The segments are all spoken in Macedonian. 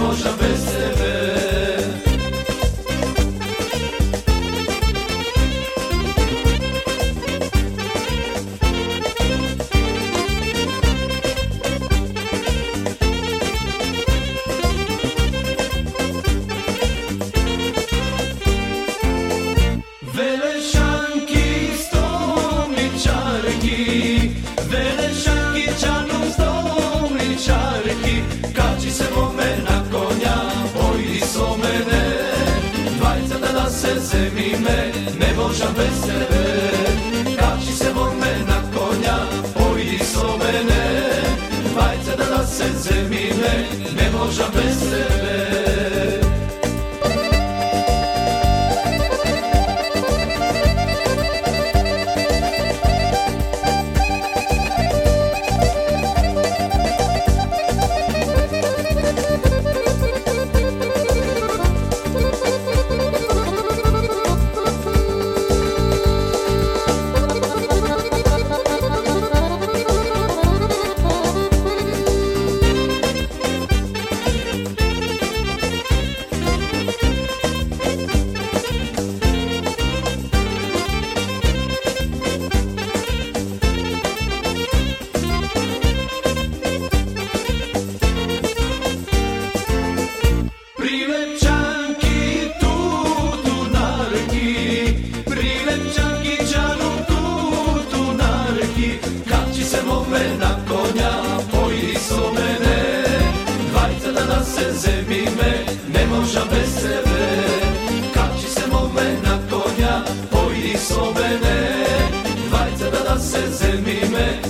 moja bez sevmime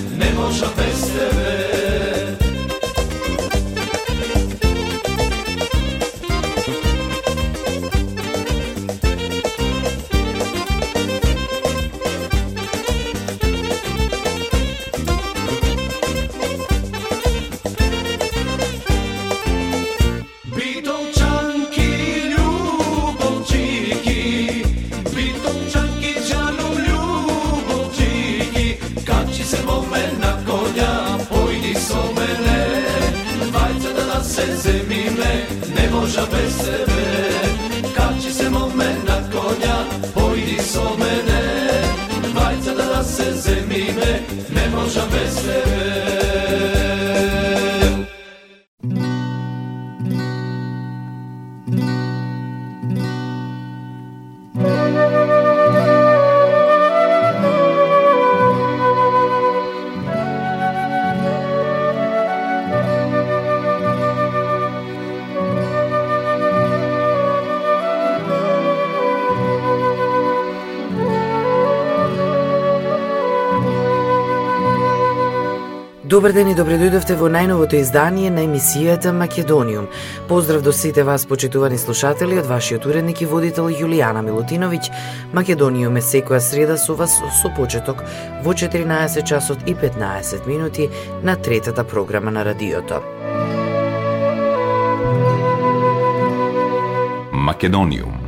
Добар ден и добре дојдовте во најновото издание на емисијата Македониум. Поздрав до сите вас, почитувани слушатели, од вашиот уредник и водител Јулијана Милутиновиќ. Македониум е секоја среда со вас со почеток во 14 часот и 15 минути на третата програма на радиото. Македониум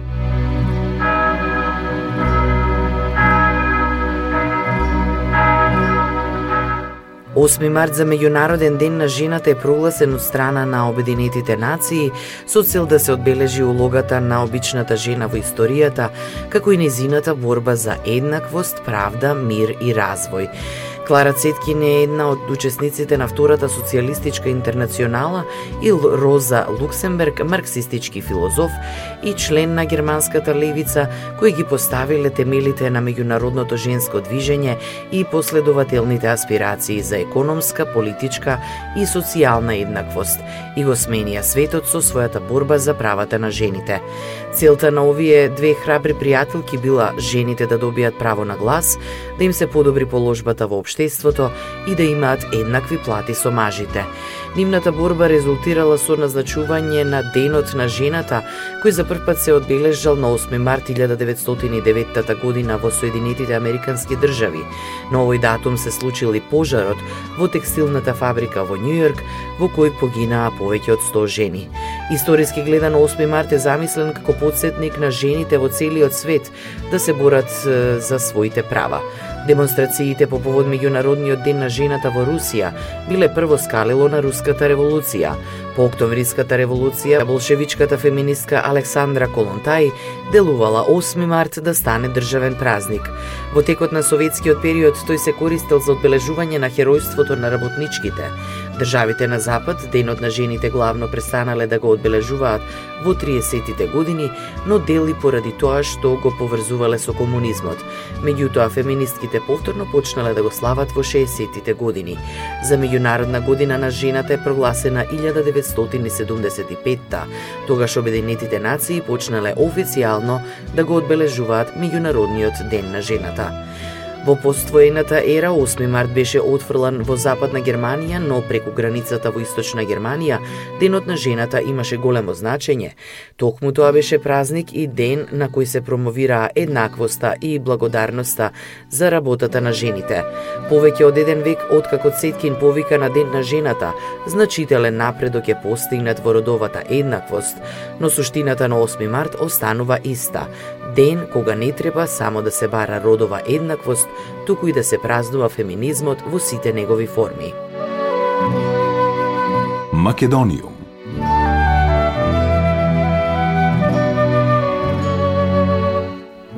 8 март за меѓународен ден на жената е прогласен од страна на Обединетите нации со цел да се одбележи улогата на обичната жена во историјата, како и незината борба за еднаквост, правда, мир и развој. Клара Цеткин е една од учесниците на втората социјалистичка интернационала и Роза Луксемберг, марксистички филозоф и член на германската левица, кои ги поставиле темелите на меѓународното женско движење и последователните аспирации за економска, политичка и социјална еднаквост и го сменија светот со својата борба за правата на жените. Целта на овие две храбри пријателки била жените да добијат право на глас, да им се подобри положбата во општеството и да имаат еднакви плати со мажите. Нивната борба резултирала со назначување на Денот на жената, кој за прв пат се одбележал на 8 март 1909 година во Соединетите Американски држави. На овој датум се случил и пожарот во текстилната фабрика во Нью Йорк, во кој погинаа повеќе од 100 жени. Историски гледано 8 март е замислен како подсетник на жените во целиот свет да се борат за своите права. Демонстрациите по повод меѓународниот ден на жената во Русија биле прво скалило на руската револуција. По октомвриската револуција, болшевичката феминистка Александра Колонтај делувала 8 март да стане државен празник. Во текот на советскиот период тој се користел за одбележување на херојството на работничките. Државите на Запад денот на жените главно престанале да го одбележуваат во 30-тите години, но дели поради тоа што го поврзувале со комунизмот. Меѓутоа, феминистките повторно почнале да го слават во 60-тите години. За меѓународна година на жената е прогласена 1975-та. Тогаш Обединетите нации почнале официјално да го одбележуваат меѓународниот ден на жената. Во поствоената ера 8 март беше отфрлан во западна Германија, но преку границата во источна Германија, денот на жената имаше големо значење. Токму тоа беше празник и ден на кој се промовираа еднаквоста и благодарноста за работата на жените. Повеќе од еден век откако Цеткин повика на ден на жената, значителен напредок е постигнат во родовата еднаквост, но суштината на 8 март останува иста ден кога не треба само да се бара родова еднаквост, туку и да се празнува феминизмот во сите негови форми. Македонијум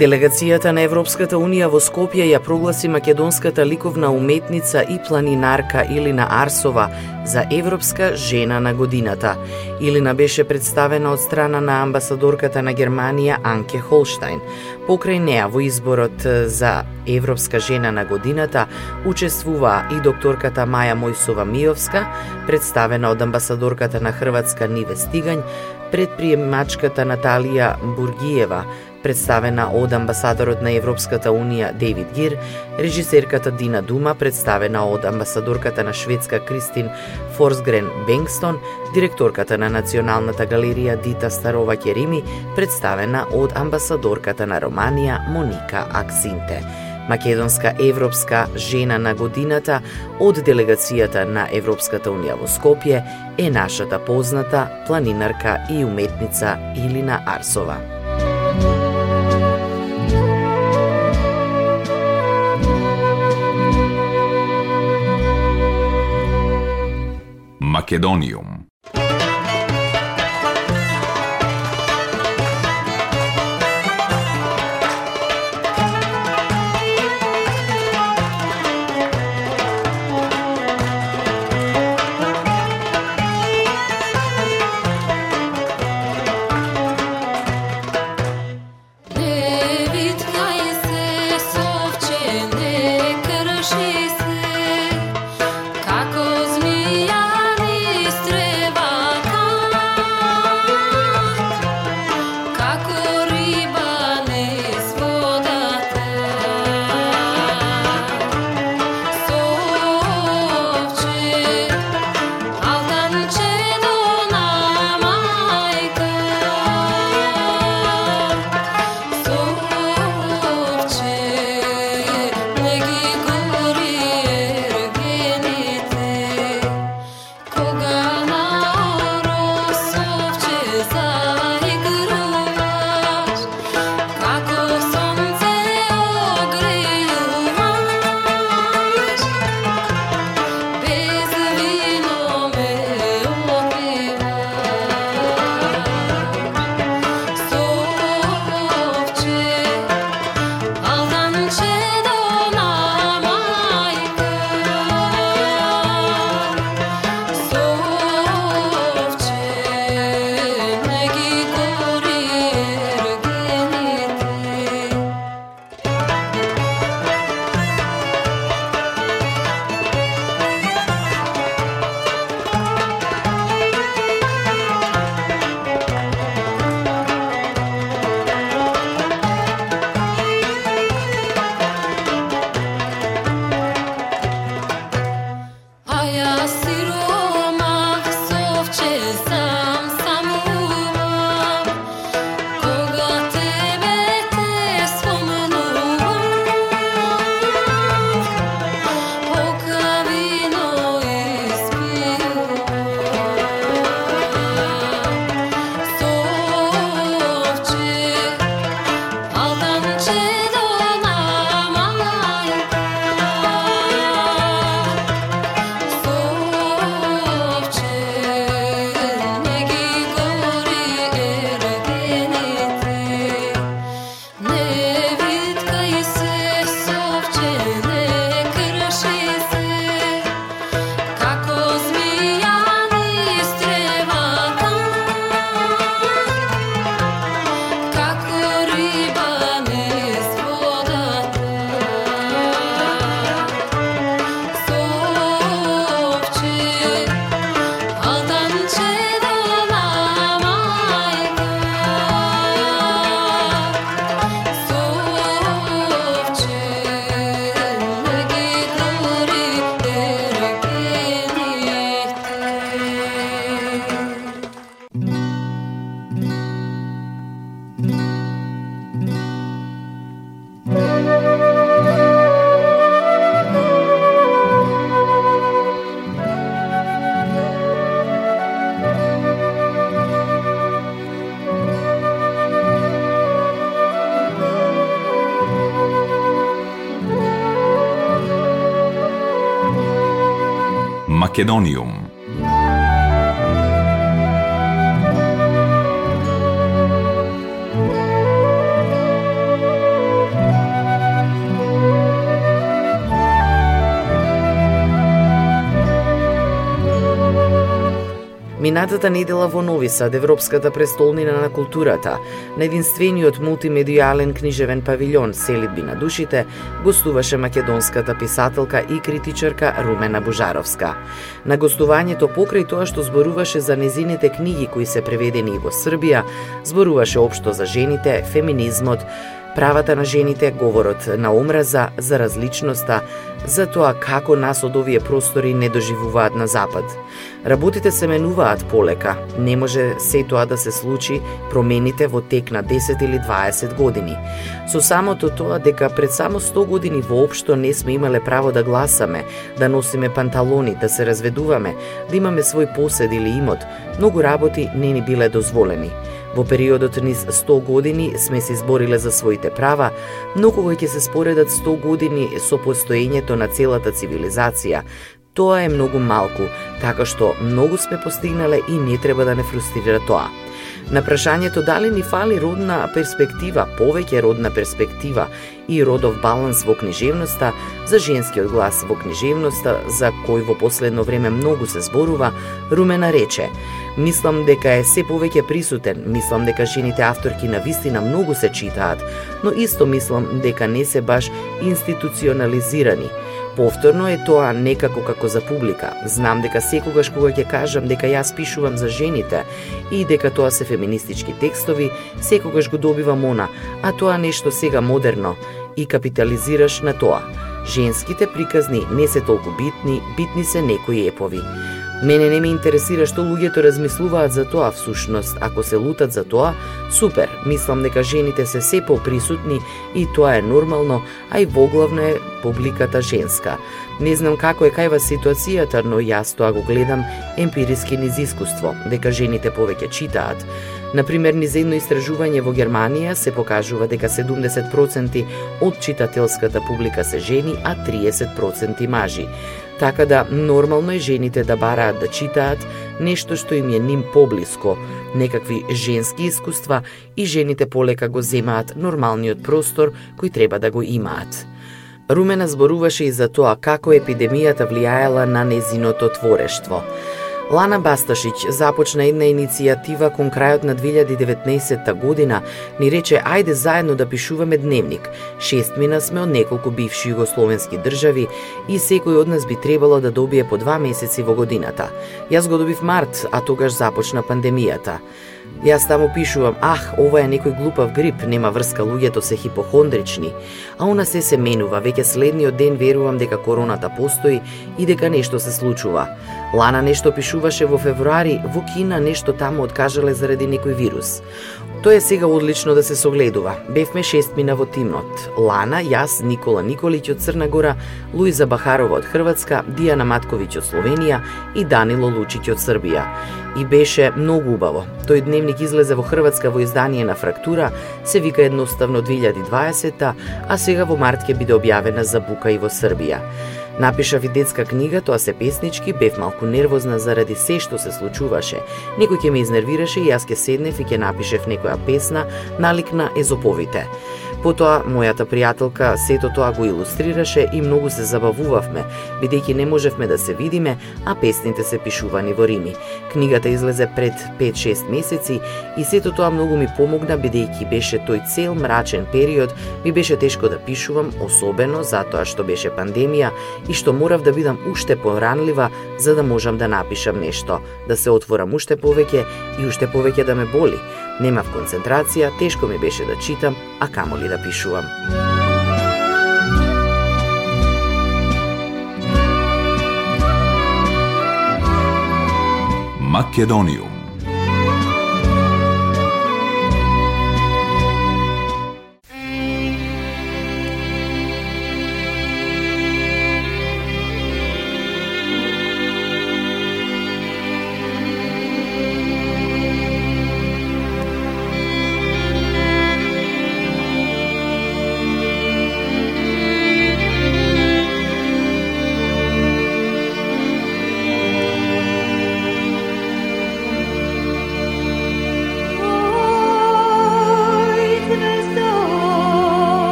Делегацијата на Европската Унија во Скопје ја прогласи македонската ликовна уметница и планинарка Илина Арсова за Европска жена на годината. Илина беше представена од страна на амбасадорката на Германија Анке Холштайн. Покрај неа во изборот за Европска жена на годината учествуваа и докторката Маја Мојсова Миовска, представена од амбасадорката на Хрватска Ниве Стигањ, предприемачката Наталија Бургиева, представена од амбасадорот на Европската Унија Дейвид Гир, режисерката Дина Дума, представена од амбасадорката на Шведска Кристин Форсгрен Бенгстон, директорката на Националната галерија Дита Старова Керими, представена од амбасадорката на Романија Моника Аксинте. Македонска европска жена на годината од делегацијата на Европската унија во Скопје е нашата позната планинарка и уметница Илина Арсова. Македониум. Македониум. Минатата недела во Нови Сад, Европската престолнина на културата, на единствениот мултимедијален книжевен павилјон Селидби на душите, гостуваше македонската писателка и критичарка Румена Божаровска. На гостувањето покрај тоа што зборуваше за незините книги кои се преведени и во Србија, зборуваше општо за жените, феминизмот, правата на жените, говорот на омраза, за различноста, за тоа како нас од овие простори не доживуваат на Запад. Работите се менуваат полека, не може се тоа да се случи промените во тек на 10 или 20 години. Со самото тоа дека пред само 100 години воопшто не сме имале право да гласаме, да носиме панталони, да се разведуваме, да имаме свој посед или имот, многу работи не ни биле дозволени. Во периодот низ 100 години сме се избориле за своите права, но кога ќе се споредат 100 години со постоењето на целата цивилизација, тоа е многу малку, така што многу сме постигнале и не треба да не фрустрира тоа. На прашањето дали ни фали родна перспектива, повеќе родна перспектива и родов баланс во книжевноста, за женскиот глас во книжевноста, за кој во последно време многу се зборува, Румена рече Мислам дека е се повеќе присутен, мислам дека жените авторки на вистина многу се читаат, но исто мислам дека не се баш институционализирани. Повторно е тоа некако како за публика. Знам дека секогаш кога ќе кажам дека јас пишувам за жените и дека тоа се феминистички текстови, секогаш го добивам она, а тоа нешто сега модерно и капитализираш на тоа. Женските приказни не се толку битни, битни се некои епови. Мене не ме интересира што луѓето размислуваат за тоа всушност. Ако се лутат за тоа, супер. Мислам дека жените се се поприсутни и тоа е нормално, а и воглавно е публиката женска. Не знам како е кајва ситуацијата, но јас тоа го гледам емпириски низ искуство, дека жените повеќе читаат. Например, низ едно истражување во Германија се покажува дека 70% од читателската публика се жени, а 30% мажи. Така да нормално е жените да бараат да читаат нешто што им е ним поблиско, некакви женски искуства и жените полека го земаат нормалниот простор кој треба да го имаат. Румена зборуваше и за тоа како епидемијата влијаела на незиното творештво. Лана Басташиќ започна една иницијатива кон крајот на 2019 година, ни рече ајде заедно да пишуваме дневник. Шестмина сме од неколку бивши југословенски држави и секој од нас би требало да добие по два месеци во годината. Јас го добив март, а тогаш започна пандемијата. Јас таму пишувам, ах, ова е некој глупав грип, нема врска, луѓето се хипохондрични. А она се се менува, веќе следниот ден верувам дека короната постои и дека нешто се случува. Лана нешто пишуваше во февруари, во Кина нешто таму откажале заради некој вирус. Тоа е сега одлично да се согледува. Бевме шестмина во тимот. Лана, јас, Никола Николиќ од Црна Гора, Луиза Бахарова од Хрватска, Дијана Матковиќ од Словенија и Данило Лучиќ од Србија. И беше многу убаво. Тој дневник излезе во Хрватска во издание на Фрактура, се вика едноставно 2020, а сега во март ќе биде објавена за бука и во Србија. Напишав и детска книга, тоа се песнички, бев малку нервозна заради се што се случуваше. Некој ќе ме изнервираше и јас ќе седнев и ќе напишев некоја песна, налик на езоповите. Потоа, мојата пријателка сето тоа го илустрираше и многу се забавувавме, бидејќи не можевме да се видиме, а песните се пишувани во Рими. Книгата излезе пред 5-6 месеци и сето тоа многу ми помогна, бидејќи беше тој цел мрачен период, ми беше тешко да пишувам, особено затоа што беше пандемија и што морав да бидам уште поранлива за да можам да напишам нешто, да се отворам уште повеќе и уште повеќе да ме боли. Немав концентрација, тешко ми беше да читам, а камоли да пишувам.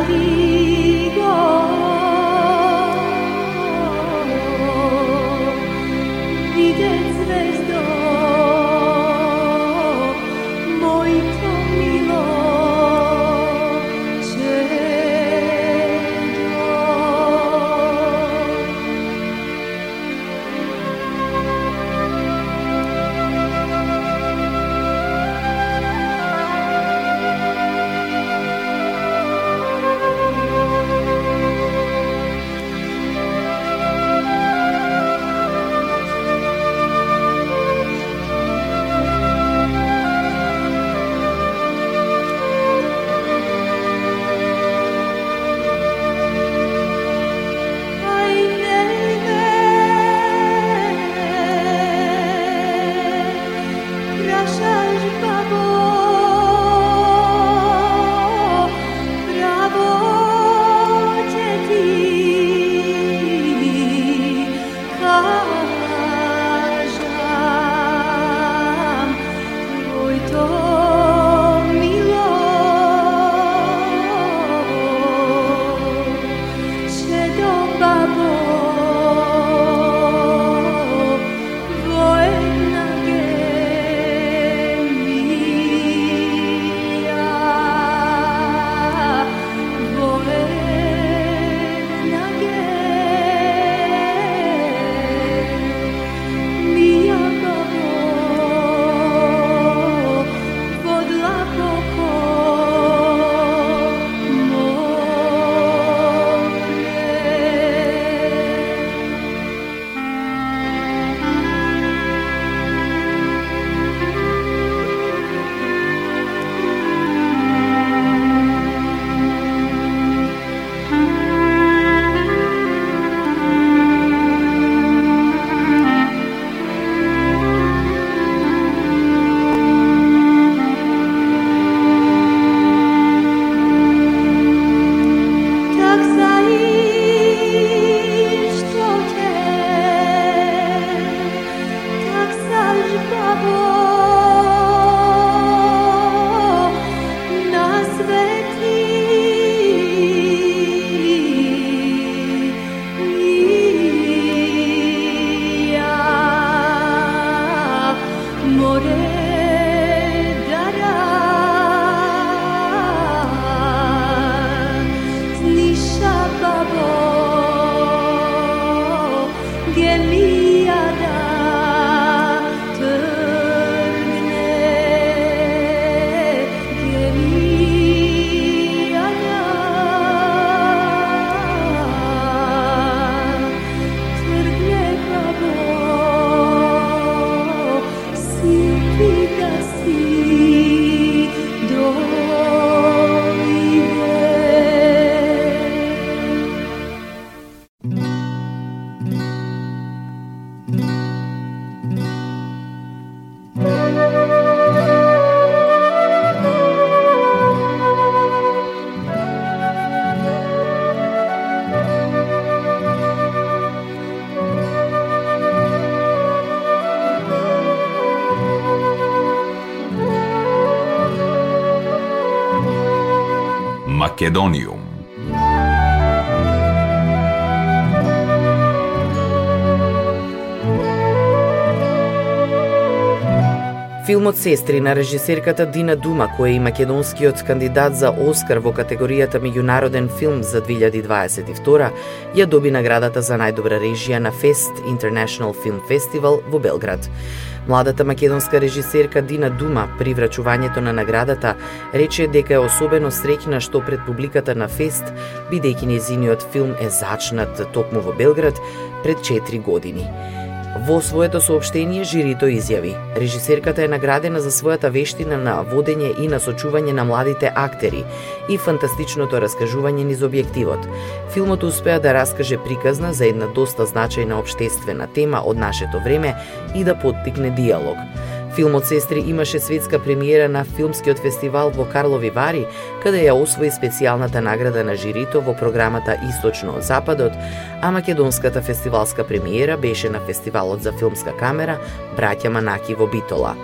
Maria. Македонијум Филмот Сестри на режисерката Дина Дума, кој е и македонскиот кандидат за Оскар во категоријата меѓународен филм за 2022, ја доби наградата за најдобра режија на Фест International Film Festival во Белград. Младата македонска режисерка Дина Дума при врачувањето на наградата рече дека е особено среќна што пред публиката на Фест, бидејќи незиниот филм е зачнат токму во Белград пред 4 години. Во своето сообштение жирито изјави: Режисерката е наградена за својата вештина на водење и насочување на младите актери и фантастичното раскажување низ објективот. Филмот успеа да раскаже приказна за една доста значајна обштествена тема од нашето време и да поттикне диалог. Филмот Сестри имаше светска премиера на филмскиот фестивал во Карлови Вари, каде ја освои специјалната награда на жирито во програмата Источно Западот, а македонската фестивалска премиера беше на фестивалот за филмска камера Браќа Манаки во Битола.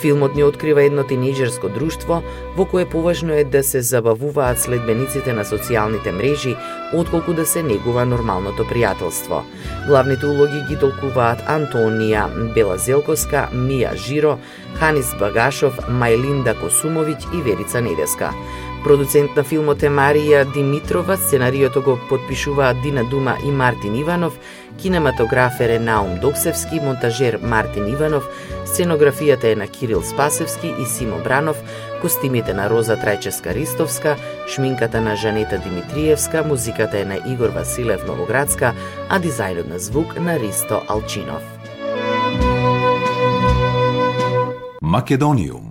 Филмот ни открива едно тинејџерско друштво во кое поважно е да се забавуваат следбениците на социјалните мрежи, отколку да се негува нормалното пријателство. Главните улоги ги толкуваат Антонија Белазелковска, Мија Жиро, Ханис Багашов, Мајлинда Косумовиќ и Верица Недеска. Продуцент на филмот е Марија Димитрова, сценариото го подпишуваат Дина Дума и Мартин Иванов, кинематографер е Наум Доксевски, монтажер Мартин Иванов, сценографијата е на Кирил Спасевски и Симо Бранов, костимите на Роза Трајческа Ристовска, шминката на Жанета Димитриевска, музиката е на Игор Василев Новоградска, а дизајнот на звук на Ристо Алчинов. Македониум Македониум.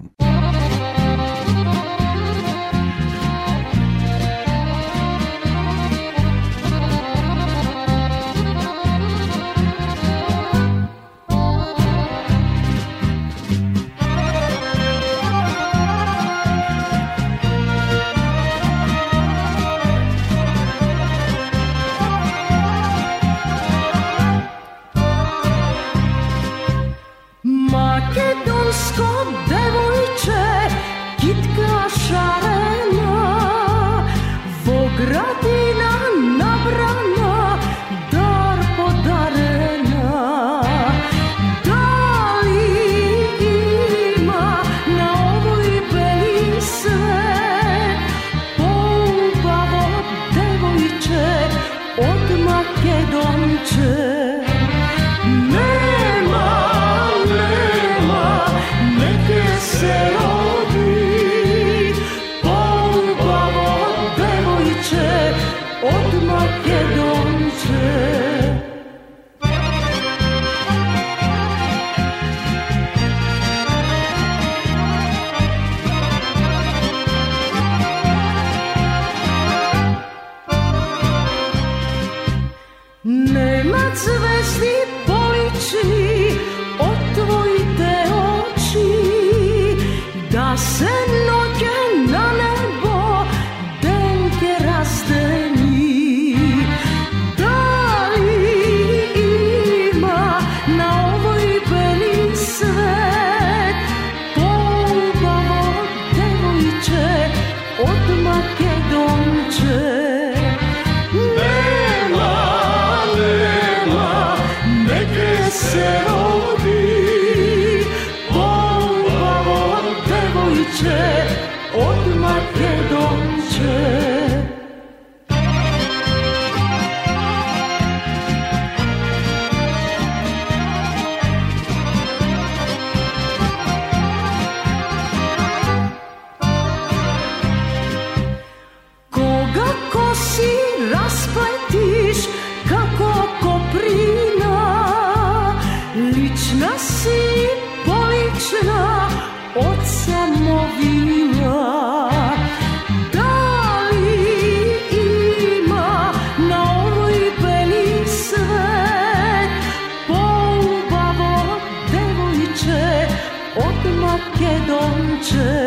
别动真。